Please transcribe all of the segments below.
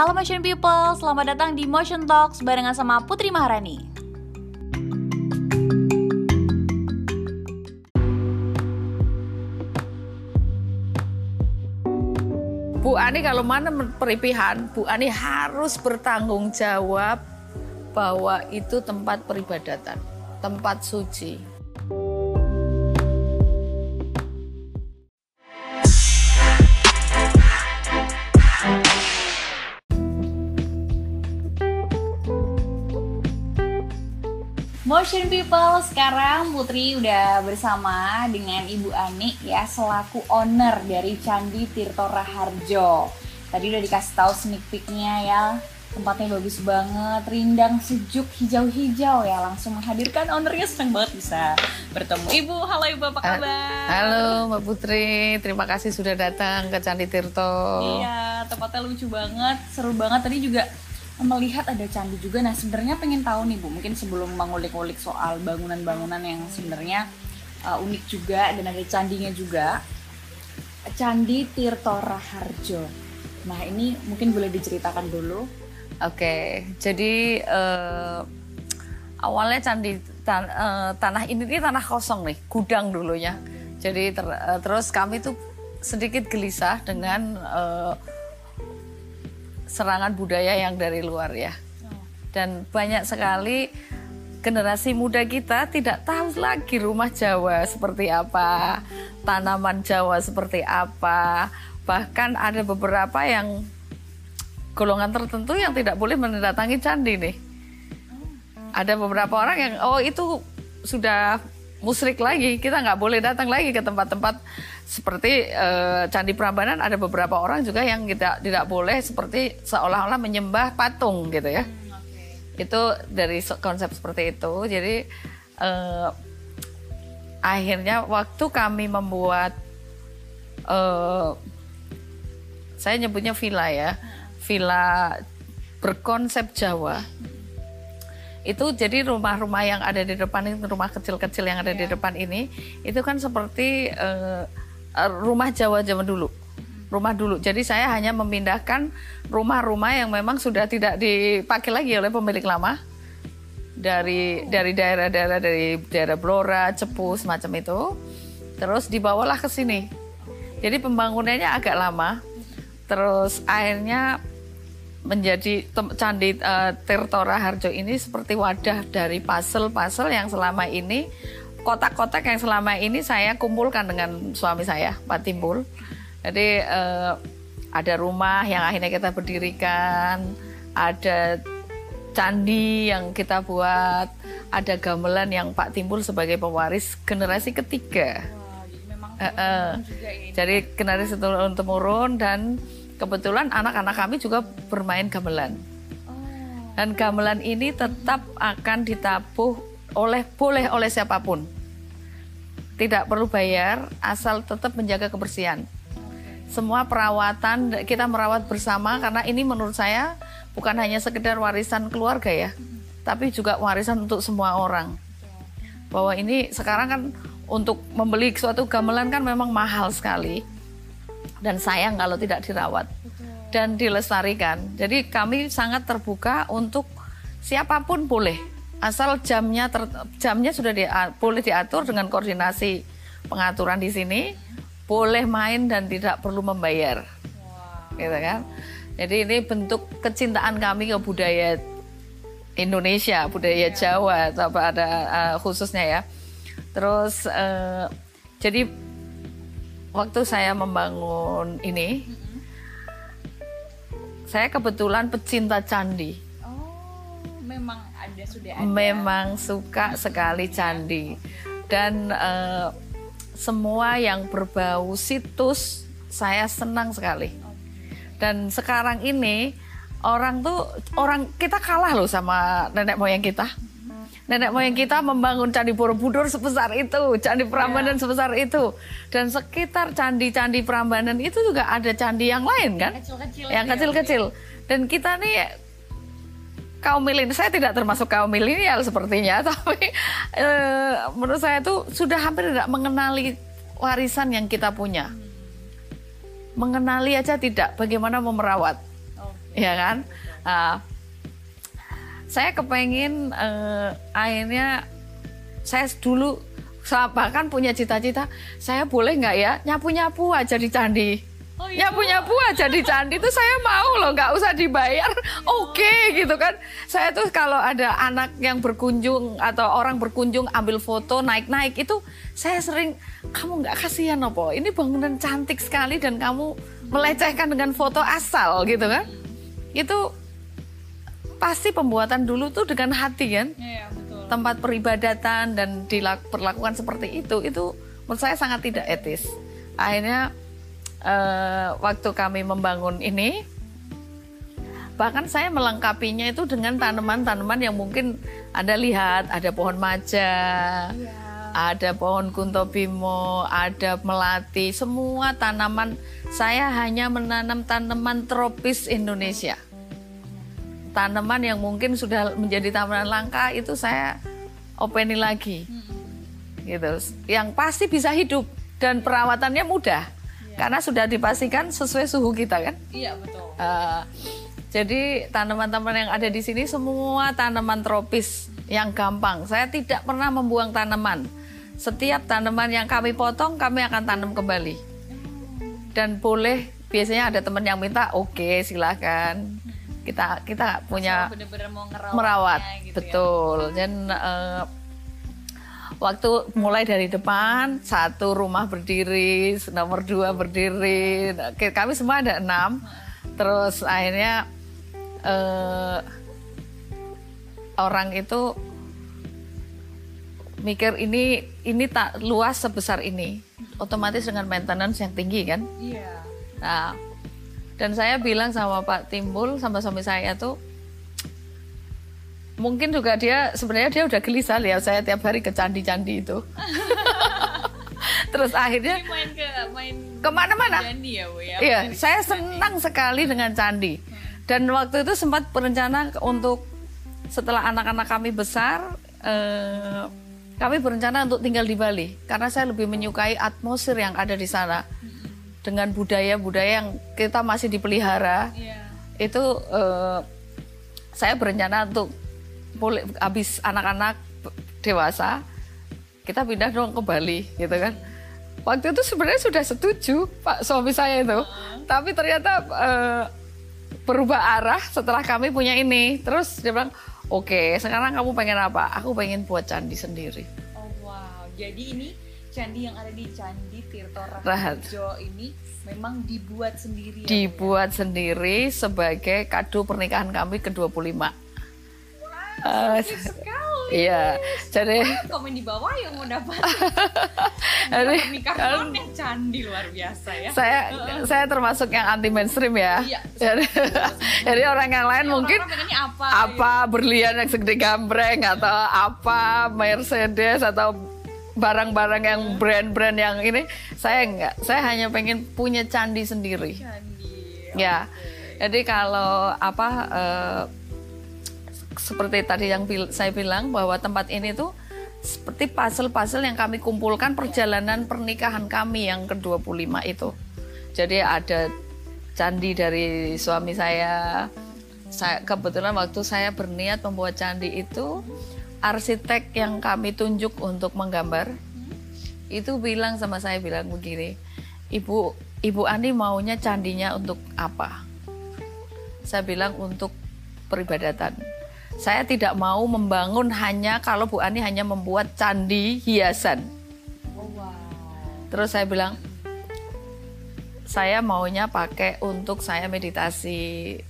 Halo Motion People, selamat datang di Motion Talks barengan sama Putri Maharani. Bu Ani kalau mana peripihan, Bu Ani harus bertanggung jawab bahwa itu tempat peribadatan, tempat suci. Motion People, sekarang Putri udah bersama dengan Ibu Ani ya selaku owner dari Candi Tirto Raharjo. Tadi udah dikasih tahu sneak peeknya ya, tempatnya bagus banget, rindang sejuk hijau-hijau ya. Langsung menghadirkan ownernya seneng banget bisa bertemu Ibu. Halo Ibu, apa kabar? Halo Mbak Putri, terima kasih sudah datang ke Candi Tirto. Iya, tempatnya lucu banget, seru banget. Tadi juga melihat ada candi juga. Nah, sebenarnya pengen tahu nih Bu, mungkin sebelum mengulik-ulik soal bangunan-bangunan yang sebenarnya uh, unik juga dan ada candinya juga. Candi Tirto Raharjo. Nah, ini mungkin boleh diceritakan dulu. Oke, jadi uh, awalnya candi tan uh, tanah ini ini tanah kosong nih, gudang dulunya. Jadi ter uh, terus kami tuh sedikit gelisah dengan uh, serangan budaya yang dari luar ya. Dan banyak sekali generasi muda kita tidak tahu lagi rumah Jawa seperti apa, tanaman Jawa seperti apa. Bahkan ada beberapa yang golongan tertentu yang tidak boleh mendatangi candi nih. Ada beberapa orang yang oh itu sudah musrik lagi, kita nggak boleh datang lagi ke tempat-tempat seperti uh, Candi Prambanan ada beberapa orang juga yang tidak tidak boleh seperti seolah-olah menyembah patung gitu ya. Hmm, okay. Itu dari konsep seperti itu. Jadi uh, akhirnya waktu kami membuat uh, saya nyebutnya villa ya, villa berkonsep Jawa. Itu jadi rumah-rumah yang ada di depan ini, rumah kecil-kecil yang ada yeah. di iya. depan ini, itu kan seperti uh, rumah Jawa zaman dulu rumah dulu. Jadi saya hanya memindahkan rumah-rumah yang memang sudah tidak dipakai lagi oleh pemilik lama dari dari daerah-daerah dari daerah Blora, Cepu semacam itu. Terus dibawalah ke sini. Jadi pembangunannya agak lama. Terus akhirnya menjadi candi uh, Tirtora Harjo ini seperti wadah dari puzzle-puzzle yang selama ini kotak-kotak yang selama ini saya kumpulkan dengan suami saya, Pak Timbul. Jadi uh, ada rumah yang akhirnya kita berdirikan, ada candi yang kita buat, ada gamelan yang Pak Timbul sebagai pewaris generasi ketiga. uh, uh. Jadi generasi turun temurun dan kebetulan anak-anak kami juga bermain gamelan. Oh. Dan gamelan ini tetap akan ditabuh oleh boleh oleh siapa pun. Tidak perlu bayar asal tetap menjaga kebersihan. Semua perawatan kita merawat bersama karena ini menurut saya bukan hanya sekedar warisan keluarga ya, tapi juga warisan untuk semua orang. Bahwa ini sekarang kan untuk membeli suatu gamelan kan memang mahal sekali dan sayang kalau tidak dirawat dan dilestarikan. Jadi kami sangat terbuka untuk siapa pun boleh asal jamnya ter, jamnya sudah di, boleh diatur dengan koordinasi pengaturan di sini boleh main dan tidak perlu membayar wow. gitu kan jadi ini bentuk kecintaan kami ke budaya Indonesia budaya. Jawa atau ada uh, khususnya ya terus uh, jadi waktu saya membangun ini mm-hmm. saya kebetulan pecinta candi oh memang ada sudah ada. Memang suka sekali candi dan uh, semua yang berbau situs saya senang sekali. Dan sekarang ini orang tuh orang kita kalah loh sama nenek moyang kita. Nenek moyang kita membangun candi Borobudur sebesar itu, candi Prambanan yeah. sebesar itu, dan sekitar candi-candi Prambanan itu juga ada candi yang lain kan, yang kecil-kecil. Yang kecil-kecil. Dan kita nih kaum milenial saya tidak termasuk kaum milenial sepertinya tapi e, menurut saya itu sudah hampir tidak mengenali warisan yang kita punya mengenali aja tidak bagaimana memerawat ya kan? Uh, saya kepengen uh, akhirnya saya dulu bahkan punya cita-cita saya boleh nggak ya nyapu-nyapu aja di candi Oh, iya. Nyapu-nyapu aja di candi itu saya mau loh, nggak usah dibayar. Oke okay, gitu kan. Saya tuh kalau ada anak yang berkunjung atau orang berkunjung ambil foto naik-naik itu saya sering kamu nggak kasihan apa? Ini bangunan cantik sekali dan kamu melecehkan dengan foto asal gitu kan. Itu pasti pembuatan dulu tuh dengan hati kan. Iya, betul. Tempat peribadatan dan dilakukan seperti itu itu menurut saya sangat tidak etis. Akhirnya uh, waktu kami membangun ini bahkan saya melengkapinya itu dengan tanaman-tanaman yang mungkin Anda lihat ada pohon maja, ya. ada pohon kuntobimo, ada melati, semua tanaman saya hanya menanam tanaman tropis Indonesia. Tanaman yang mungkin sudah menjadi tanaman langka itu saya openi lagi. Gitu. Yang pasti bisa hidup dan perawatannya mudah karena sudah dipastikan sesuai suhu kita kan? Iya betul. Uh, jadi tanaman-tanaman yang ada di sini semua tanaman tropis yang gampang. Saya tidak pernah membuang tanaman. Setiap tanaman yang kami potong kami akan tanam kembali. Dan boleh biasanya ada teman yang minta, oke okay, silahkan. Kita kita punya bener -bener mau merawat, gitu ya. betul. Ya. Dan uh, waktu mulai dari depan satu rumah berdiri nomor dua berdiri. Kami semua ada enam. Terus akhirnya uh, orang itu mikir ini ini tak luas sebesar ini. Otomatis dengan maintenance yang tinggi kan? Iya. Nah dan saya bilang sama Pak Timbul sama suami saya tuh mungkin juga dia sebenarnya dia udah gelisah ya saya tiap hari ke candi-candi itu. Terus akhirnya main ke main ke mana-mana. Ya, Bu ya. Iya, saya senang sekali dengan candi. Dan waktu itu sempat berencana untuk setelah anak-anak kami besar, eh, kami berencana untuk tinggal di Bali karena saya lebih menyukai atmosfer yang ada di sana dengan budaya-budaya yang kita masih dipelihara. Yeah. Itu eh, saya berencana untuk boleh habis anak-anak dewasa kita pindah dong ke Bali gitu kan waktu itu sebenarnya sudah setuju pak suami saya itu uh. tapi ternyata uh, berubah arah setelah kami punya ini terus dia bilang oke okay, sekarang kamu pengen apa aku pengen buat candi sendiri oh wow jadi ini candi yang ada di Candi Tirto Raharjo ini memang dibuat sendiri ya, dibuat ya? sendiri sebagai kado pernikahan kami ke-25 Uh, sekali. Iya, jadi komen di bawah yang mau dapat. jadi nikahan yang candi luar biasa ya. Saya saya termasuk yang anti mainstream ya. Iya. Jadi, jadi orang yang lain ya, mungkin apa, apa ya. berlian yang segede gambreng atau apa Mercedes atau barang-barang yang brand-brand yang ini saya enggak saya hanya pengen punya candi sendiri candi ya jadi kalau apa uh, seperti tadi yang saya bilang bahwa tempat ini tuh seperti puzzle-puzzle yang kami kumpulkan perjalanan pernikahan kami yang ke-25 itu. Jadi ada candi dari suami saya. Saya kebetulan waktu saya berniat membuat candi itu arsitek yang kami tunjuk untuk menggambar itu bilang sama saya bilang begini, "Ibu, Ibu Ani maunya candinya untuk apa?" Saya bilang untuk peribadatan saya tidak mau membangun hanya kalau Bu Ani hanya membuat candi hiasan. Terus saya bilang, saya maunya pakai untuk saya meditasi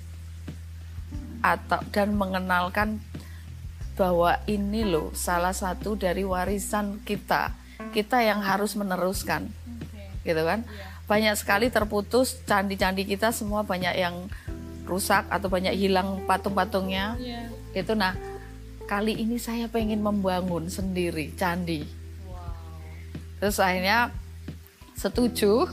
atau dan mengenalkan bahwa ini loh salah satu dari warisan kita. Kita yang harus meneruskan. Okay. gitu kan? Yeah. banyak sekali terputus candi-candi kita semua banyak yang rusak atau banyak hilang patung-patungnya. Yeah itu nah kali ini saya pengen membangun sendiri candi. Wow. terus akhirnya setuju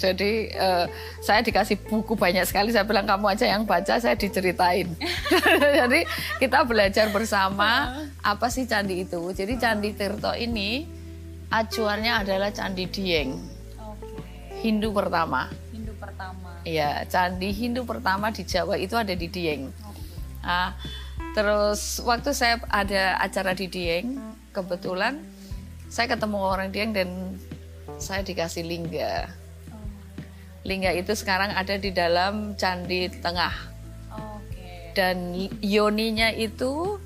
jadi uh, saya dikasih buku banyak sekali. Saya bilang kamu aja yang baca saya diceritain. Jadi kita belajar bersama apa sih candi itu. Jadi candi Tirto ini acuannya adalah candi Dieng. Okay. Hindu pertama. Hindu pertama. Ya, candi Hindu pertama di Jawa itu ada di Dieng. Nah, terus waktu saya ada acara di Dieng, kebetulan saya ketemu orang Dieng dan saya dikasih lingga. Lingga itu sekarang ada di dalam candi tengah. Oke. Dan yoninya itu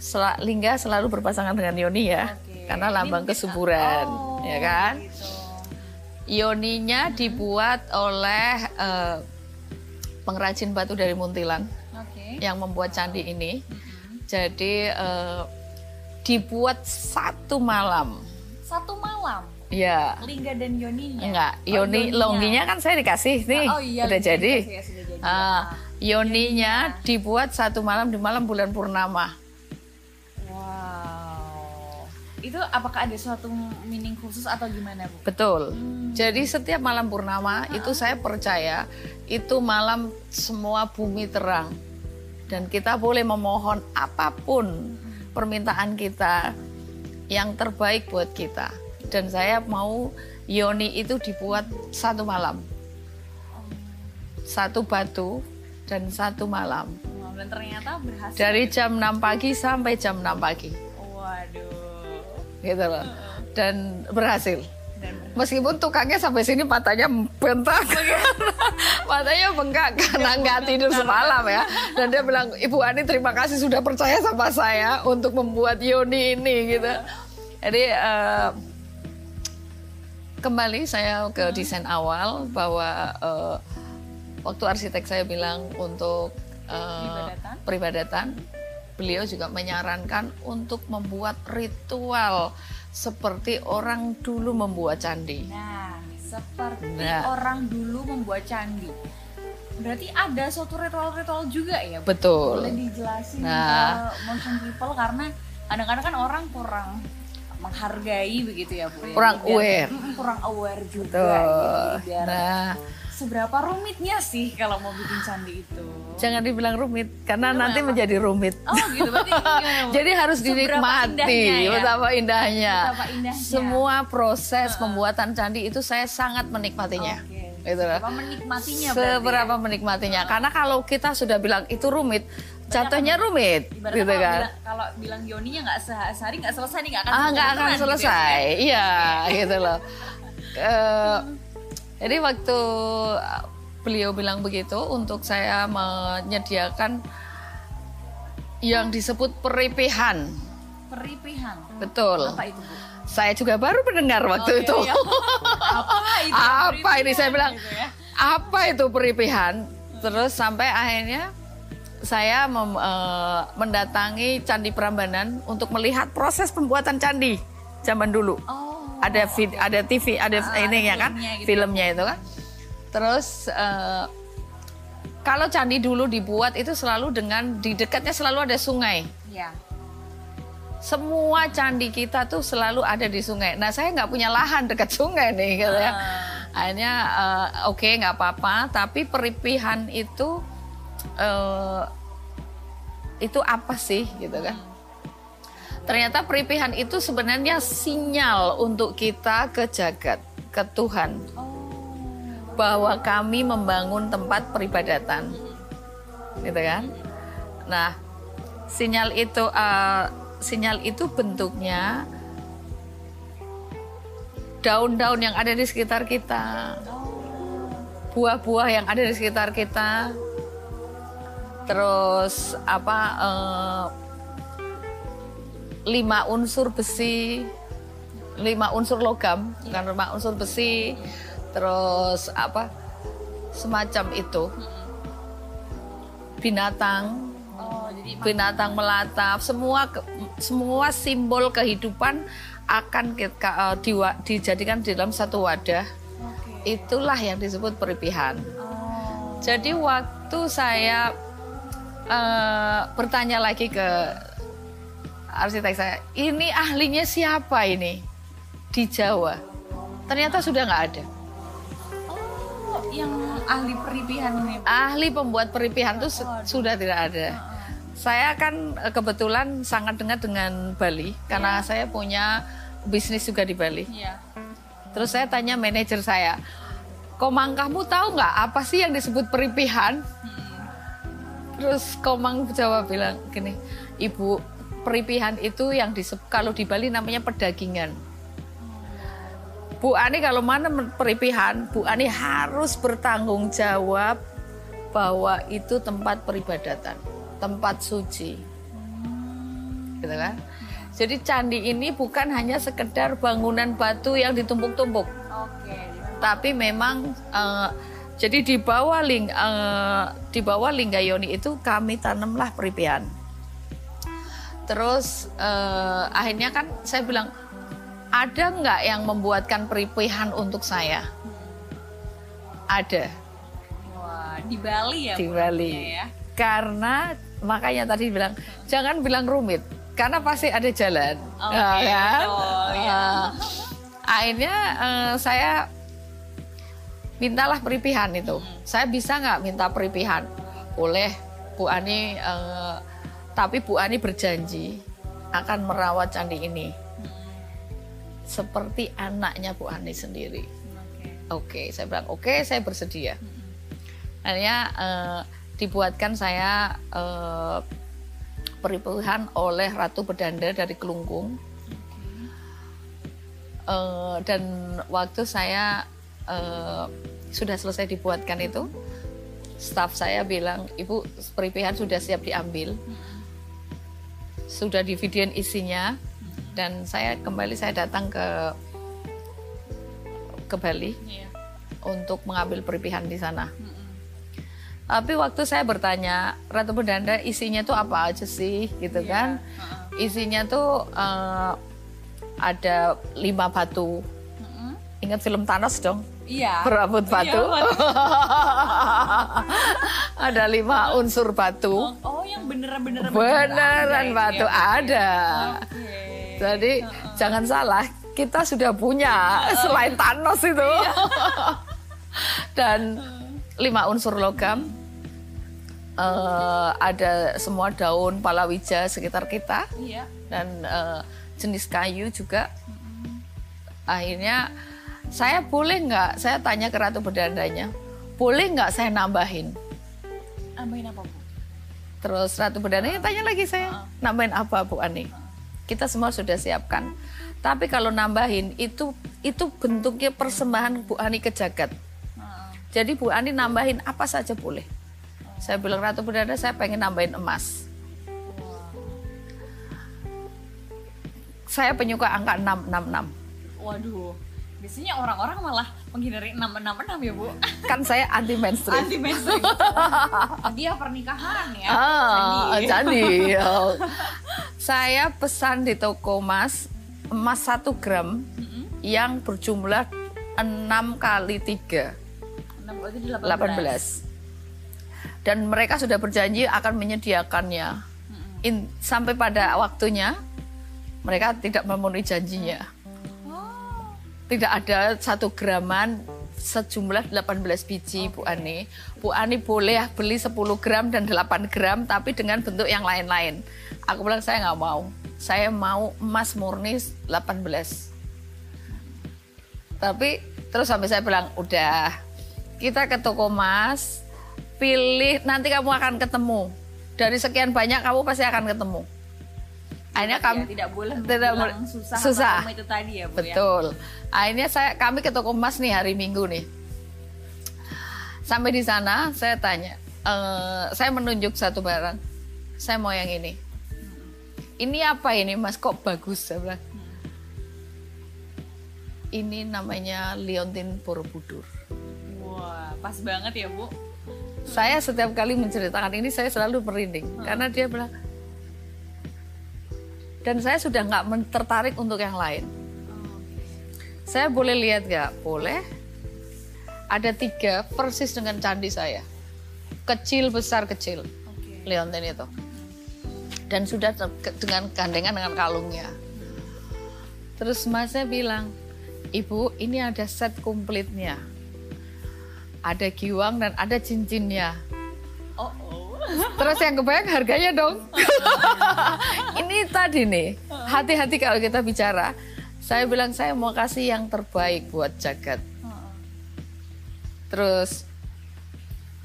sel- lingga selalu berpasangan dengan yoni ya. Oke. Karena Ini lambang mungkin- kesuburan, Oh, ya kan? gitu. Yoninya dibuat oleh eh, pengrajin batu dari Muntilan yang membuat candi ini. Jadi eh, dibuat satu malam. Satu malam. Ya, Lingga dan Yoninya. enggak. Oh, Yoni Yoninya. longginya kan saya dikasih nih. Oh iya. udah lingga jadi. ya, sudah jadi. Ah, Yoninya dibuat satu malam di malam bulan purnama. Wow. Itu apakah ada suatu meaning khusus atau gimana, Bu? Betul. Hmm. Jadi setiap malam purnama itu saya percaya itu malam semua bumi terang dan kita boleh memohon apa pun permintaan kita yang terbaik buat kita. Dan saya mau Yoni itu dibuat satu malam, satu batu dan satu malam Dan ternyata berhasil. dari jam 6 pagi sampai jam 6 pagi, Waduh. gitu loh. Dan berhasil. Meskipun tukangnya sampai sini matanya bentak, matanya bengkak karena nggak tidur semalam ya. Dan dia bilang, Ibu Ani terima kasih sudah percaya sama saya untuk membuat Yoni ini gitu. Jadi eh, kembali saya ke desain awal bahwa eh, waktu arsitek saya bilang untuk eh, Peribadatan. peribadatan, beliau juga menyarankan untuk membuat ritual seperti orang dulu membuat candi. Nah, seperti Nah. orang dulu membuat candi. Berarti ada suatu ritual-ritual juga ya? Betul. Boleh dijelasin Nah. ke motion people karena kadang-kadang kan orang kurang menghargai begitu ya, Bu. ya. Kurang Biar- aware. Mm, kurang aware juga. Betul. Gitu, biar Nah, seberapa rumitnya sih kalau mau bikin candi itu? jangan dibilang rumit karena nanti menjadi rumit. Oh gitu berarti? Jadi harus Seberapa dinikmati indahnya ya? betapa indahnya. Betapa indahnya. Semua proses pembuatan candi itu saya sangat menikmatinya. Oke. Gitu. Seberapa menikmatinya berarti ya? Seberapa menikmatinya. Karena kalau kita sudah bilang itu rumit, jatuhnya rumit, Ibaratnya gitu kalau, kan. bilang, kalau bilang Yoninya nggak se- sehari nggak selesai nih nggak akan ah nggak akan gitu ya. selesai iya gitu loh Eh, jadi waktu beliau bilang begitu untuk saya menyediakan yang disebut peripihan Peripihan. betul Apa itu bu? saya juga baru mendengar waktu Oke, itu iya. apa itu? Apa ini? Saya bilang, Gitu ya. apa itu peripihan terus sampai akhirnya saya mem- eh, mendatangi Candi Prambanan untuk melihat proses pembuatan candi zaman dulu Oh. ada vid, ada TV, ada Ah, ini ya kan, filmnya gitu. filmnya itu kan. Terus eh, kalau candi dulu dibuat itu selalu dengan di dekatnya selalu ada sungai. Ya. Semua candi kita tuh selalu ada di sungai. Nah saya nggak punya lahan dekat sungai nih, gitu ya. Akhirnya eh, oke nggak apa-apa, tapi peripihan itu eh, itu apa sih, gitu kan? Ternyata peripihan itu sebenarnya sinyal untuk kita ke jagat, ke Tuhan, bahwa kami membangun tempat peribadatan, gitu kan? Nah, sinyal itu, eh, sinyal itu bentuknya daun-daun yang ada di sekitar kita, buah-buah yang ada di sekitar kita, terus apa? eh, lima unsur besi, lima unsur logam, kan lima unsur besi, terus apa semacam itu binatang, Oh, jadi binatang melata, semua semua simbol kehidupan akan kita, eh, diwa- dijadikan di dalam satu wadah. Itulah yang disebut peripihan. Oh. Jadi waktu saya eh, bertanya lagi ke arsitek saya, ini ahlinya siapa ini di Jawa? Ternyata sudah nggak ada. Oh, yang ahli peripihan ini. Ahli pembuat peripihan itu su- sudah tidak ada. Saya kan eh, kebetulan sangat dekat dengan Bali karena saya punya bisnis juga di Bali. Iya. Terus saya tanya manajer saya, Komang kamu tahu nggak apa sih yang disebut peripihan? Terus Komang Jawa bilang gini, Ibu, peripihan itu yang disebut kalau di Bali namanya pedagingan. Bu Ani kalau mana peripihan, Bu Ani harus bertanggung jawab bahwa itu tempat peribadatan, tempat suci. Gitu kan? Jadi candi ini bukan hanya sekedar bangunan batu yang ditumpuk-tumpuk. Oke. Tapi memang eh, jadi di bawah ling eh, di bawah Linggayoni itu kami tanamlah peripian. Terus eh, akhirnya kan saya bilang ada nggak yang membuatkan peripihan untuk saya? Ada Wah, di Bali ya. di Bali. Ya. Karena makanya tadi bilang jangan bilang rumit karena pasti ada jalan. Oke, Ya kan? betul, ya. Akhirnya eh, saya mintalah peripihan itu. Saya bisa nggak minta peripihan? Boleh, Bu Ani. eh, tapi Bu Ani berjanji akan merawat candi ini seperti anaknya Bu Ani sendiri. Oke. Oke, saya bilang oke, saya bersedia. Akhirnya eh, dibuatkan saya eh, peripihan oleh Ratu Bedanda dari Kelungkung. Eh, dan waktu saya eh, sudah selesai dibuatkan itu, staf saya bilang, ibu peripihan sudah siap diambil, sudah divideoin isinya, dan saya kembali saya datang ke ke Bali Iya. untuk mengambil peripihan di sana. Tapi waktu saya bertanya, Ratu Bedanda isinya tuh apa aja sih, gitu kan? Isinya tuh eh, ada lima batu. Mm-mm. Ingat film Thanos dong? Iya. Berebut Iya, batu. batu. ada lima unsur batu. Oh, yang beneran-beneran Beneran batu ya, ada. Oke. Jadi jangan salah, kita sudah punya selain Thanos itu. Dan lima unsur logam. eh, ada semua daun palawija sekitar kita Iya. dan eh, jenis kayu juga. Akhirnya saya boleh nggak? Saya tanya ke Ratu Bedandanya, boleh nggak saya nambahin? Nambahin apa, Bu? Terus Ratu Bedandanya tanya lagi saya, nambahin apa Bu Ani? Kita semua sudah siapkan. Tapi kalau nambahin itu itu bentuknya persembahan Bu Ani ke jagat. Jadi Bu Ani nambahin apa saja boleh. Saya bilang Ratu Bedanda saya pengen nambahin emas. Saya penyuka angka 666. Waduh. Biasanya orang-orang malah menghindari 666 ya, Bu. Kan saya anti mainstream. Anti mainstream. Dia pernikahan ya. Ah, jadi oh. saya pesan di toko emas emas 1 gram yang berjumlah 6 kali 3 Enam berarti di 18. 18 dan mereka sudah berjanji akan menyediakannya In- sampai pada waktunya mereka tidak memenuhi janjinya Oh. Tidak ada satu graman sejumlah 18 biji Bu Ani. Bu Ani boleh beli 10 gram dan 8 gram tapi dengan bentuk yang lain-lain. Aku bilang saya nggak mau. Saya mau emas murni 18. Tapi terus sampai saya bilang udah kita ke toko emas pilih nanti kamu akan ketemu dari sekian banyak kamu pasti akan ketemu. Akhirnya kami Ya, tidak boleh tidak boleh- susah, susah. itu tadi ya, Bu ya. Betul. Akhirnya saya kami ke toko emas nih hari Minggu nih. Sampai di sana saya tanya, eh, saya menunjuk satu barang. Saya mau yang ini. Ini apa ini Mas? Kok bagus? Saya bilang. Ini namanya liontin borobudur. Wah, pas banget ya, Bu. Saya setiap kali menceritakan ini saya selalu merinding karena dia bilang dan saya sudah nggak tertarik untuk yang lain. Saya boleh lihat nggak? Boleh. Ada tiga persis dengan candi saya. Kecil, besar, kecil. Oke. Leontin itu. Dan sudah dengan gandengan dengan kalungnya. Terus mas saya bilang, ibu ini ada set komplitnya. Ada giwang dan ada cincinnya. Terus yang kebayang harganya dong. ini tadi nih, hati-hati kalau kita bicara. Saya bilang saya mau kasih yang terbaik buat jagat. terus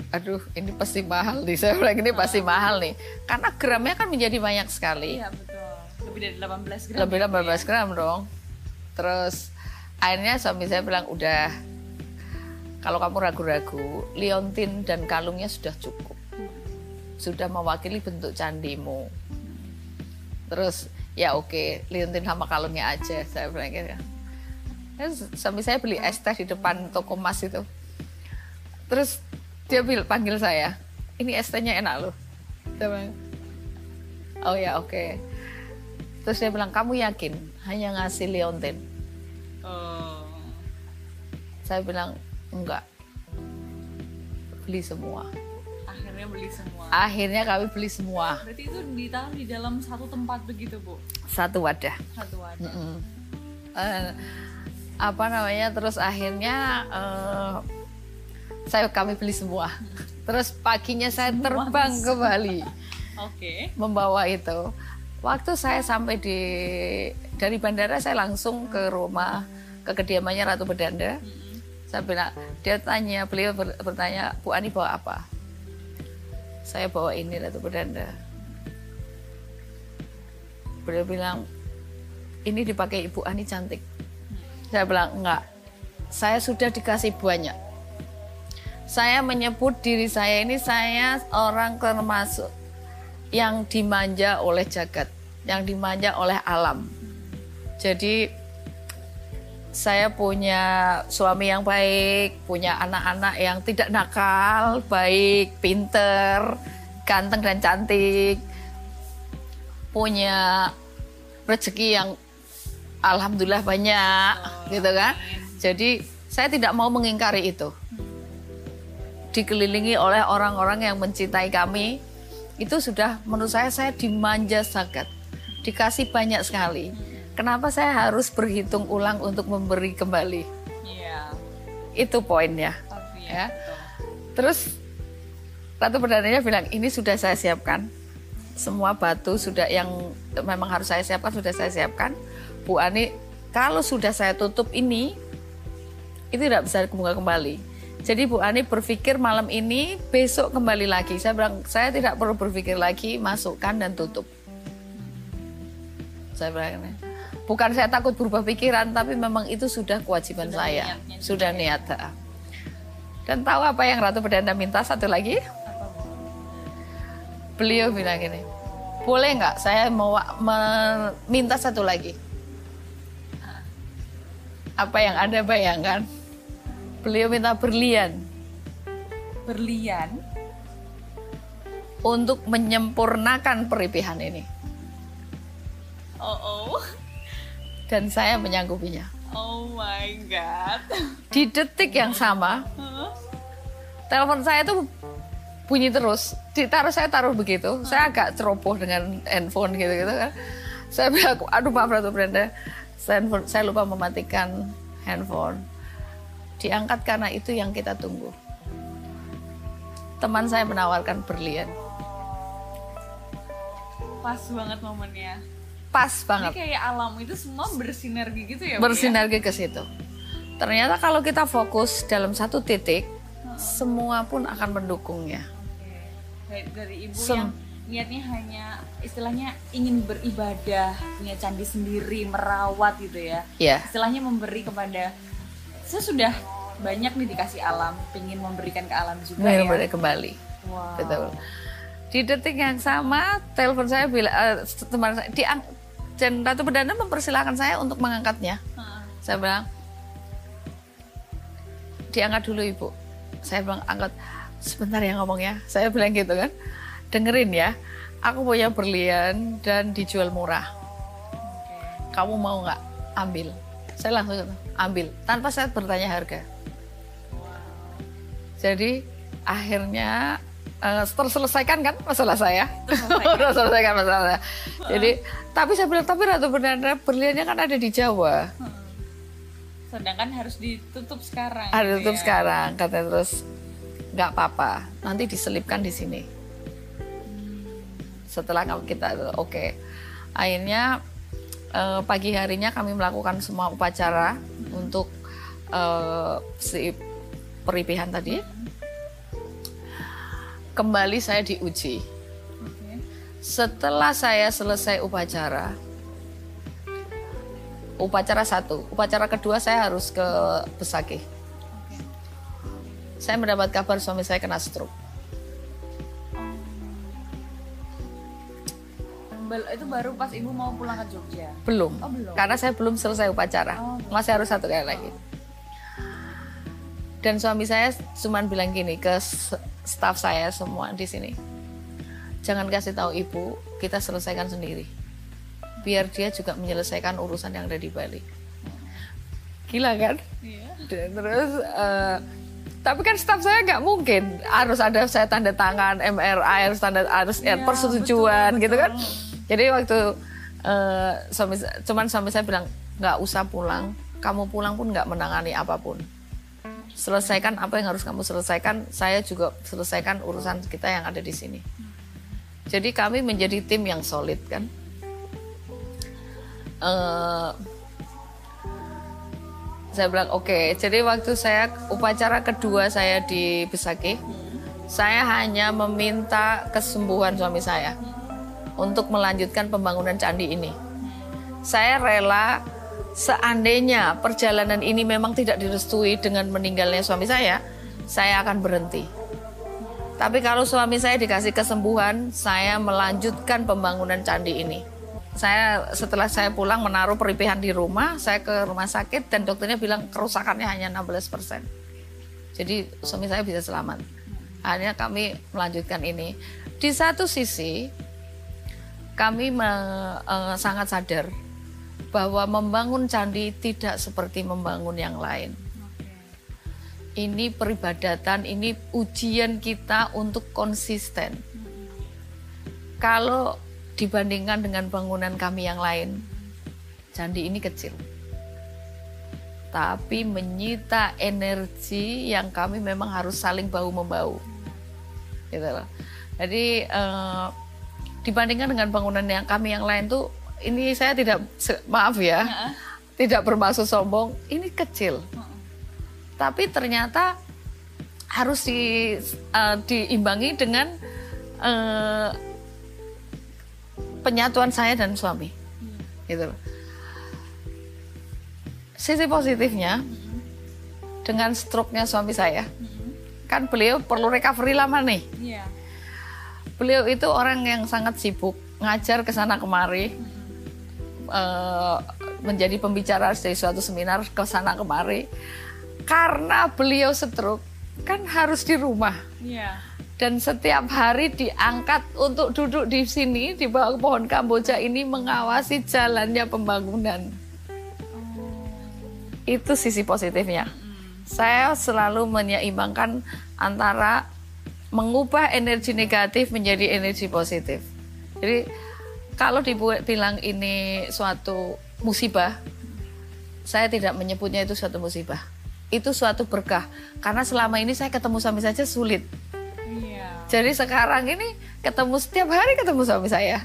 aduh ini pasti mahal nih saya bilang ini pasti mahal nih karena gramnya kan menjadi banyak sekali Iya betul. Lebih dari 18 gram. lebih ya, Bu, 18 gram dong terus akhirnya suami saya bilang udah kalau kamu ragu-ragu liontin dan kalungnya sudah cukup sudah mewakili bentuk candimu. Terus ya oke liontin sama kalungnya aja saya bilang gitu Terus suami saya beli es teh di depan toko emas itu. Terus dia bil panggil saya ini es tehnya enak loh. Saya bilang, oh ya oke. Terus dia bilang kamu yakin hanya ngasih liontin? Oh. saya bilang enggak. Beli semua Akhirnya beli semua. akhirnya kami beli semua Berarti itu ditaruh di dalam satu tempat begitu, Bu. satu wadah Satu wadah. Mm-mm. Eh, apa namanya terus akhirnya eh, saya kami beli semua terus paginya saya terbang ke Bali Oke. membawa itu waktu saya sampai di dari bandara saya langsung ke rumah ke kediamannya Ratu Bedanda saya bilang dia tanya beliau ber- bertanya Bu Ani bawa apa saya bawa ini Ratu Bedanda beliau bilang ini dipakai Ibu Ani cantik. Saya bilang enggak. Saya sudah dikasih banyak. Saya menyebut diri saya ini saya orang termasuk yang dimanja oleh jagat, yang dimanja oleh alam. Jadi saya punya suami yang baik, punya anak-anak yang tidak nakal, baik, pinter, ganteng dan cantik, punya rezeki yang alhamdulillah banyak, gitu kan. Jadi saya tidak mau mengingkari itu. Dikelilingi oleh orang-orang yang mencintai kami. Itu sudah menurut saya saya dimanja sangat. Dikasih banyak sekali kenapa saya harus berhitung ulang untuk memberi kembali Iya. itu poinnya Tapi Ya. ya. betul. terus Ratu Perdananya bilang ini sudah saya siapkan semua batu sudah yang memang harus saya siapkan sudah saya siapkan Bu Ani kalau sudah saya tutup ini itu tidak bisa kebuka kembali jadi Bu Ani berpikir malam ini besok kembali lagi saya bilang saya tidak perlu berpikir lagi masukkan dan tutup saya bilang. Bukan saya takut berubah pikiran tapi memang itu sudah kewajiban Sudah saya. niatnya sudah niat dan tahu apa yang Ratu Perdana minta? Satu lagi. Beliau bilang gini boleh nggak saya mau meminta satu lagi? Apa yang anda bayangkan? Beliau minta berlian. Berlian. untuk menyempurnakan peripihan ini. Oh oh. Dan saya menyanggupinya. Oh my god. di detik yang sama Hah? telepon saya tuh bunyi terus. Ditaruh saya taruh begitu. Saya agak ceroboh dengan handphone gitu gitu kan. Saya bilang aduh maaf Ratu Brenda. Saya, saya lupa mematikan handphone. Diangkat karena itu yang kita tunggu. Teman saya menawarkan berlian. Pas banget momennya. Pas Jadi banget kayak alam itu semua bersinergi gitu ya, ya? bersinergi ke situ ternyata kalau kita fokus dalam satu titik semua pun akan mendukungnya. Dari, dari ibu Sem- yang niatnya hanya istilahnya ingin beribadah, punya candi sendiri, merawat gitu ya. ya Istilahnya memberi kepada saya sudah banyak nih dikasih alam, ingin memberikan ke alam juga ya. benar kembali Wow. Betul. Di detik yang sama, telepon saya bila eh, teman saya diang dan Ratu Perdana mempersilahkan saya untuk mengangkatnya. Heeh. Saya bilang, diangkat dulu ibu. Saya bilang angkat sebentar ya ngomongnya. Saya bilang gitu kan, dengerin ya. Aku punya berlian dan dijual murah. Kamu mau nggak ambil? Saya langsung ambil tanpa saya bertanya harga. Jadi akhirnya eh, terselesaikan kan masalah saya. terselesaikan masalah saya. Jadi tapi saya bilang tapi Ratu Bernarda berliannya kan ada di Jawa. Sedangkan harus ditutup sekarang. Ada gitu tutup ya. sekarang katanya terus nggak apa-apa nanti diselipkan di sini. Setelah kita oke akhirnya eh, pagi harinya kami melakukan semua upacara untuk eh, si peripihan tadi. Kembali saya diuji. Setelah saya selesai upacara, upacara satu, upacara kedua saya harus ke Besaki. Oke. Saya mendapat kabar suami saya kena stroke. Itu baru pas ibu mau pulang ke Jogja. Belum, Oh, belum. karena saya belum selesai upacara. Oh, Masih harus satu kali lagi. Dan suami saya cuma bilang gini ke staff saya semua di sini. Jangan kasih tahu ibu, kita selesaikan sendiri. Biar dia juga menyelesaikan urusan yang ada di Bali. Gila kan? Iya. Dan terus eh, tapi kan staff saya nggak mungkin harus ada saya tanda tangan MRI harus tanda harus ya, Iya, persetujuan betul, gitu kan jadi waktu eh, suami cuman suami saya bilang nggak usah pulang kamu pulang pun nggak menangani apa pun selesaikan apa yang harus kamu selesaikan saya juga selesaikan urusan kita yang ada di sini. Jadi kami menjadi tim yang solid kan? Eh, saya bilang oke. Jadi waktu saya upacara kedua saya di Besaki saya hanya meminta kesembuhan suami saya untuk melanjutkan pembangunan candi ini. Saya rela seandainya perjalanan ini memang tidak direstui dengan meninggalnya suami saya saya akan berhenti tapi kalau suami saya dikasih kesembuhan saya melanjutkan pembangunan candi ini saya setelah saya pulang menaruh peripihan di rumah, saya ke rumah sakit dan dokternya bilang kerusakannya hanya 16%. Jadi suami saya bisa selamat. Akhirnya kami melanjutkan ini. Di satu sisi kami me- eh, sangat sadar bahwa membangun candi tidak seperti membangun yang lain. Ini peribadatan, ini ujian kita untuk konsisten. Kalau dibandingkan dengan bangunan kami yang lain, candi ini kecil. Tapi menyita energi yang kami memang harus saling bahu membau. Gitu loh. Jadi eh, dibandingkan dengan bangunan yang kami yang lain tuh ini saya tidak maaf ya, tidak bermaksud sombong, ini kecil. Tapi ternyata harus di, eh, diimbangi dengan eh, penyatuan saya dan suami. Gitu loh. sisi positifnya dengan stroke-nya suami saya kan beliau perlu recovery lama nih. Iya. beliau itu orang yang sangat sibuk ngajar ke sana kemari eh, menjadi pembicara dari suatu seminar ke sana kemari karena beliau stroke kan harus di rumah Iya. dan setiap hari diangkat untuk duduk di sini di bawah pohon kamboja ini mengawasi jalannya pembangunan. Itu sisi positifnya. Saya selalu menyeimbangkan antara mengubah energi negatif menjadi energi positif. Jadi kalau dibuat bilang ini suatu musibah, saya tidak menyebutnya itu suatu musibah. Itu suatu berkah karena selama ini saya ketemu suami saja sulit. Iya. Jadi sekarang ini ketemu setiap hari ketemu suami saya.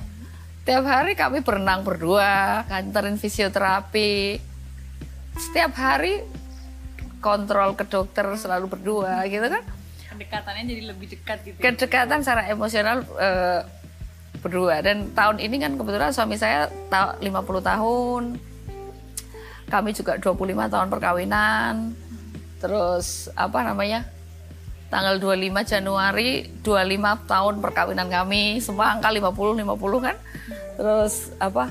Setiap hari kami berenang berdua, kanterin fisioterapi. Setiap hari kontrol ke dokter selalu berdua gitu kan. Pendekatannya jadi lebih dekat gitu. ya? Kedekatan secara emosional eh, berdua dan tahun ini kan kebetulan suami saya ta- 50 tahun. Kami juga 25 tahun perkawinan. Terus apa namanya? tanggal 25 Januari 25 tahun perkawinan kami semua angka 50 50 kan terus apa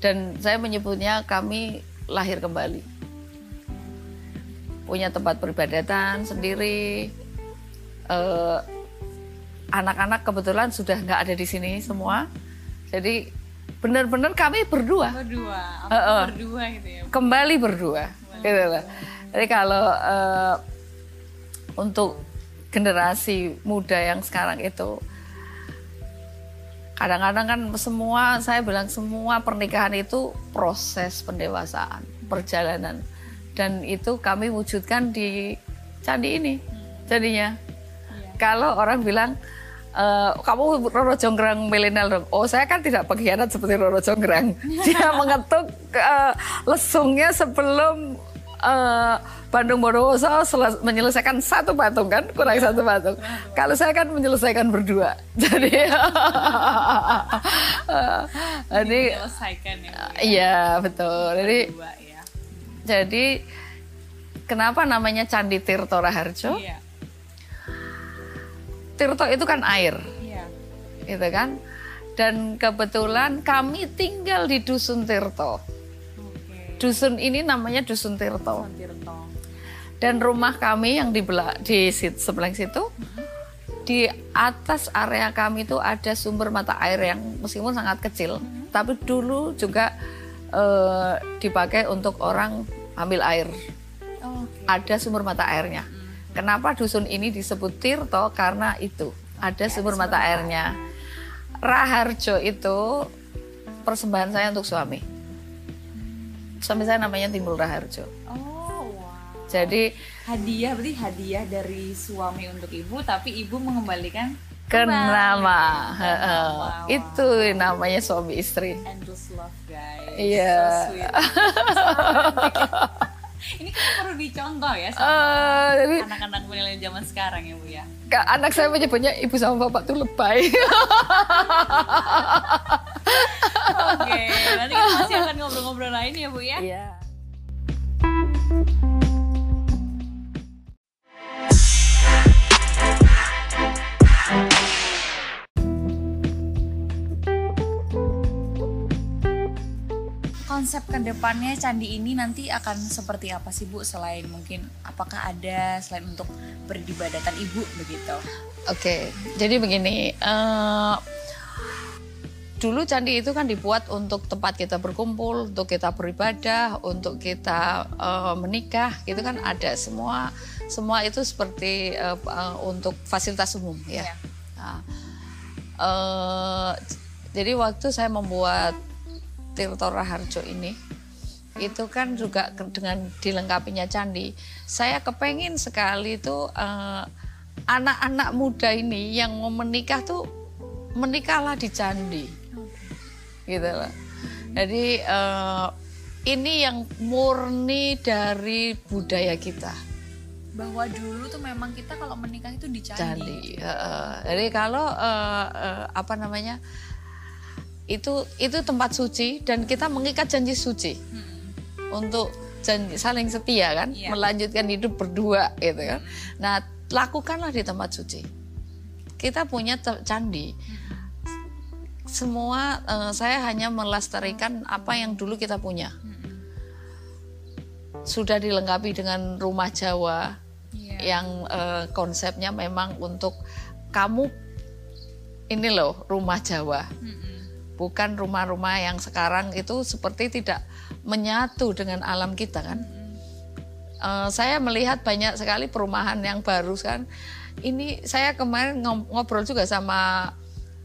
dan saya menyebutnya kami lahir kembali punya tempat peribadatan sendiri Eh, anak-anak kebetulan sudah nggak ada di sini semua jadi benar-benar kami berdua Berdua. Apa Heeh. berdua gitu ya. kembali berdua gitu loh. Jadi kalau eh, untuk generasi muda yang sekarang itu kadang-kadang kan semua saya bilang semua pernikahan itu proses pendewasaan, perjalanan dan itu kami wujudkan di candi ini. Jadinya kalau orang bilang eh, kamu Roro Jonggrang milenial dong. Oh saya kan tidak pengkhianat seperti Roro Jonggrang. Dia mengetuk eh, lesungnya sebelum eh, Bandung Bondowoso sele- menyelesaikan satu patung kan kurang satu patung. Kalau saya kan menyelesaikan berdua. Jadi jadi Selesaikan ya. Ya. iya betul. Jadi Dua ya. jadi kenapa namanya Candi Tirto Raharjo? Iya. Tirto itu kan air, Iya. gitu kan? Dan kebetulan kami tinggal di Dusun Tirto. Oke. Dusun ini namanya Dusun Tirto. Tirto. Dan rumah kami yang di bela- di sit- sebelah situ, di atas area kami itu ada sumber mata air yang meskipun sangat kecil, tapi dulu juga eh, dipakai untuk orang ambil air. Oke. Ada sumber mata airnya. Kenapa dusun ini disebut Tirto? Karena itu ada sumber mata airnya. Raharjo itu persembahan saya untuk suami. Suami saya namanya Timbul Raharjo. Oh, wow. Jadi Hadiah berarti hadiah dari suami untuk ibu, tapi ibu mengembalikan ke nama. Wow. itu namanya suami istri. Endless love guys. Iya. So sweet. Ini kan perlu dicontoh ya sama jadi anak-anak milenial zaman sekarang ya bu ya. anak saya menyebutnya ibu sama bapak tuh lebay. Oke, nanti kita masih akan ngobrol-ngobrol lain ya bu ya. Iya. Konsep ke depannya candi ini nanti akan seperti apa sih bu? Selain mungkin apakah ada selain untuk berdibadatan ibu begitu? Oke, jadi begini. eh, dulu candi itu kan dibuat untuk tempat kita berkumpul, untuk kita beribadah, untuk kita eh, menikah, gitu kan ada semua semua itu seperti eh, untuk fasilitas umum ya. Iya. Nah, eh, jadi waktu saya membuat Tirto Raharjo ini itu kan juga dengan dilengkapinya candi. Saya kepengin sekali tuh eh, anak-anak muda ini yang mau menikah tuh menikahlah di candi, gitu loh. Jadi eh, ini yang murni dari budaya kita. Bahwa dulu tuh memang kita kalau menikah itu di candi. candi. Heeh. Jadi kalau eh, eh, apa namanya itu itu tempat suci dan kita mengikat janji suci untuk janji saling setia kan, Iya. melanjutkan hidup berdua gitu kan. Nah lakukanlah di tempat suci. Kita punya candi. Semua eh, saya hanya melestarikan apa yang dulu kita punya. Sudah dilengkapi dengan rumah Jawa, Iya. yang eh, konsepnya memang untuk kamu ini loh rumah Jawa bukan rumah-rumah yang sekarang itu seperti tidak menyatu dengan alam kita kan Eh, saya melihat banyak sekali perumahan yang baru kan ini saya kemarin ngobrol juga sama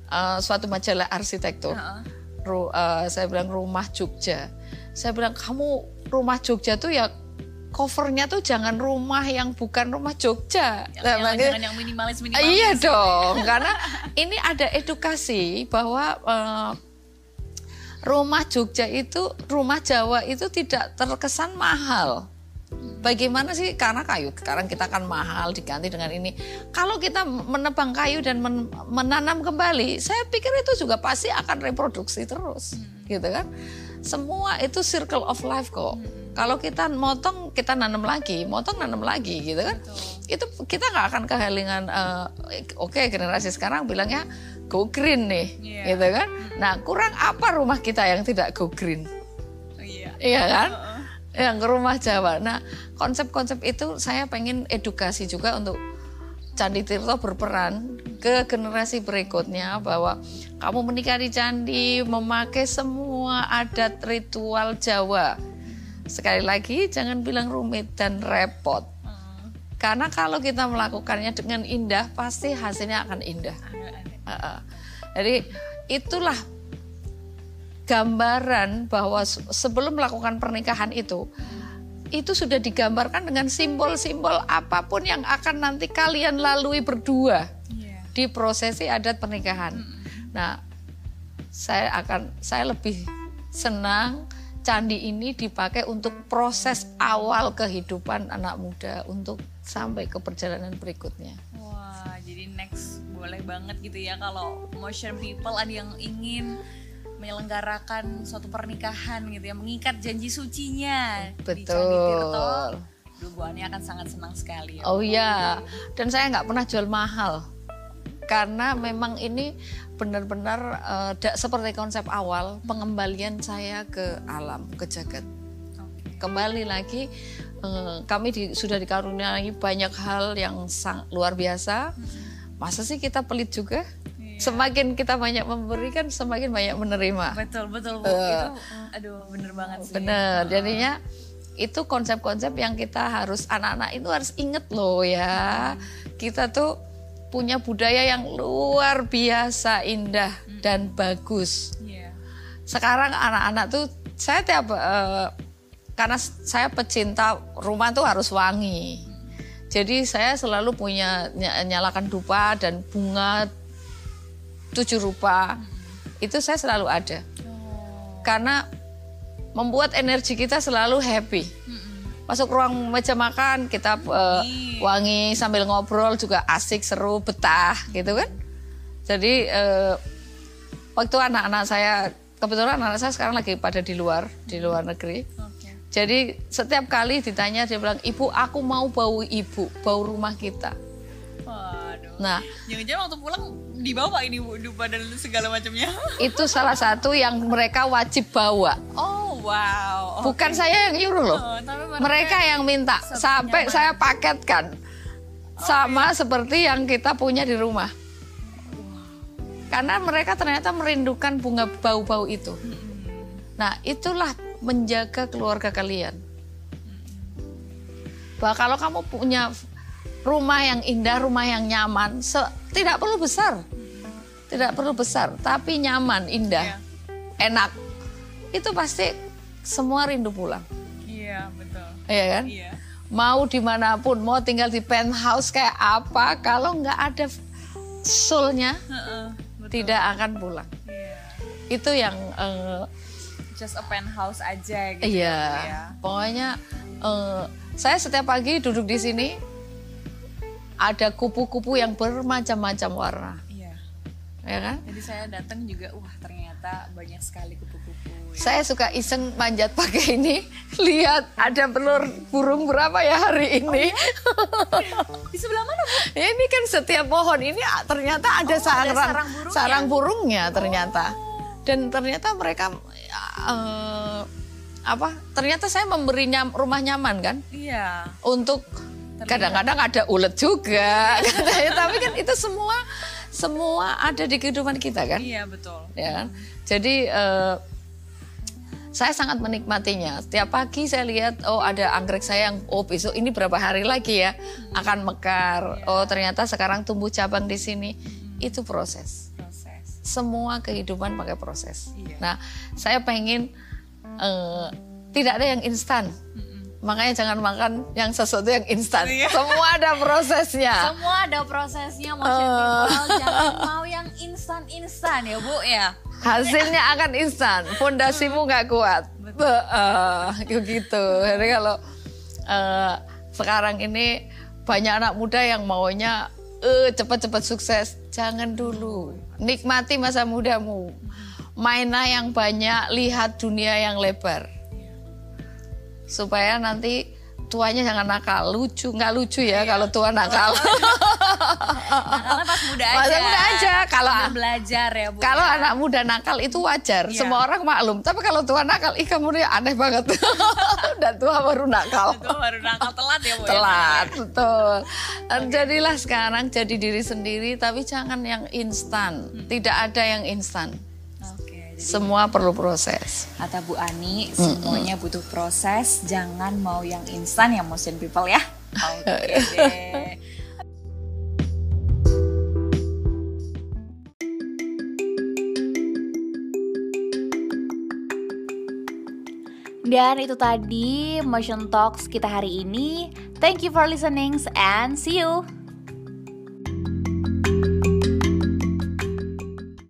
eh, suatu majalah arsitektur. Ru- eh, saya bilang rumah Jogja. Saya bilang kamu rumah Jogja tuh ya covernya tuh jangan rumah yang bukan rumah Jogja. Yang, Nah, yang, makanya- jangan yang minimalis minimalis. Iya dong, karena ini ada edukasi bahwa eh, rumah Jogja itu, rumah Jawa itu tidak terkesan mahal. Bagaimana sih? Karena kayu sekarang kita kan mahal diganti dengan ini. Kalau kita menebang kayu dan men- menanam kembali, saya pikir itu juga pasti akan reproduksi terus, gitu kan? Semua itu circle of life kok. Kalau kita motong, kita nanam lagi, motong nanam lagi, gitu kan? Itu kita nggak akan kehalingan. eh, Oke, generasi sekarang bilangnya go green nih, Iya. gitu kan? Nah, kurang apa rumah kita yang tidak go green? Iya. Iya kan? Yang ke rumah Jawa. Nah, konsep-konsep itu saya pengen edukasi juga untuk Candi Tirto berperan ke generasi berikutnya bahwa kamu menikah di candi memakai semua adat ritual Jawa. Sekali lagi jangan bilang rumit dan repot. Karena kalau kita melakukannya dengan indah pasti hasilnya akan indah. Jadi itulah gambaran bahwa se- sebelum melakukan pernikahan itu itu sudah digambarkan dengan simbol-simbol apa pun yang akan nanti kalian lalui berdua Iya. di prosesi adat pernikahan. Nah, saya akan saya lebih senang candi ini dipakai untuk proses awal kehidupan anak muda untuk sampai ke perjalanan berikutnya. Wah, jadi next boleh banget gitu ya kalau motion people ada yang ingin menyelenggarakan suatu pernikahan gitu ya, mengikat janji sucinya di Candi Tirto. Betul. Akan sangat senang sekali ya. Oh iya, dan saya nggak pernah jual mahal karena memang ini benar-benar da- seperti konsep awal pengembalian saya ke alam, ke jagat. Kembali lagi eh, kami di- sudah dikaruniai banyak hal yang sang, luar biasa. Masa sih kita pelit juga? Semakin kita banyak memberikan, semakin banyak menerima. Betul, betul Bu. Itu aduh bener banget sih. Bener, jadinya itu konsep-konsep yang kita harus anak-anak itu harus inget loh ya. Kita tuh punya budaya yang luar biasa indah dan bagus. Iya. Sekarang anak-anak tuh saya tiap eh, karena saya pecinta rumah tuh harus wangi. Jadi saya selalu punya ny- nyalakan dupa dan bunga tujuh rupa. Itu saya selalu ada. Oh. Karena membuat energi kita selalu happy. Masuk ruang meja makan kita eh, wangi sambil ngobrol juga asik seru betah gitu kan. Jadi eh, waktu anak-anak saya kebetulan anak saya sekarang lagi pada di luar di luar negeri. Jadi setiap kali ditanya dia bilang ibu aku mau bau ibu bau rumah kita. Nah Jangan-jangan waktu pulang dibawa ini Bu dupa dan segala macamnya. itu salah satu yang mereka wajib bawa. Oh, wow. Bukan saya yang nyuruh loh. Oh, tapi mereka, mereka yang minta. sampai saya paketkan. Sama seperti yang kita punya di rumah. Karena mereka ternyata merindukan bunga bau-bau itu. Nah itulah menjaga keluarga kalian. Bahwa kalau kamu punya rumah yang indah rumah yang nyaman se- tidak perlu besar tidak perlu besar tapi nyaman indah enak itu pasti semua rindu pulang Iya, betul. Iya kan? Iya. Mau di mana pun, mau tinggal di penthouse kayak apa, kalau nggak ada soulnya Heeh, betul. tidak akan pulang. Iya. Itu yang eh, Just a penthouse aja gitu. iya. ya. Pokoknya eh, saya setiap pagi duduk di sini ada kupu-kupu yang bermacam-macam warna, Iya. ya kan? Jadi saya datang juga, wah ternyata banyak sekali kupu-kupu. ya. Saya suka iseng manjat pakai ini, lihat ada telur burung berapa ya hari ini. Di sebelah mana? Ya, ini kan setiap pohon ini ah, ternyata ada sarang sarang burungnya. sarang burungnya ternyata. Dan ternyata mereka eh, apa? Ternyata saya memberinya rumah nyaman kan Iya. untuk kadang-kadang ada ulet juga katanya. Tapi kan itu semua semua ada di kehidupan kita kan Iya, betul. ya kan? Jadi eh, saya sangat menikmatinya. Setiap pagi saya lihat oh ada anggrek saya yang oh besok ini berapa hari lagi ya akan mekar. Oh ternyata sekarang tumbuh cabang di sini. Itu proses. Proses. Semua kehidupan pakai proses. Iya. Nah, saya pengen eh, tidak ada yang instan. Makanya jangan makan yang sesuatu yang instan. Iya. Semua ada prosesnya. Semua ada prosesnya, motion people. Jangan mau yang instan-instan ya, Bu ya. hasilnya akan instan fondasimu nggak kuat Bah, gitu jadi kalau eh, sekarang ini banyak anak muda yang maunya eh cepat-cepat sukses jangan dulu nikmati masa mudamu mainlah yang banyak lihat dunia yang lebar supaya nanti tuanya jangan nakal lucu nggak lucu ya kalau tua nakal Nakalnya pas muda aja. Masa muda aja. Kalau belajar ya, Bu. Kalau ya. anak muda nakal itu wajar, Iya. semua orang maklum. Tapi kalau tua nakal, ih kamu nih aneh banget. Dan tua baru nakal. Itu baru nakal telat ya, Bu. ya? Telat, betul. Dan Jadilah sekarang jadi diri sendiri, tapi jangan yang instan. Tidak ada yang instan. Jadi Semua perlu proses. Kata Bu Ani, semuanya butuh proses. Jangan mau yang instan, yang motion people ya. Oke deh. Dan itu tadi Motion Talks kita hari ini. Thank you for listening and see you.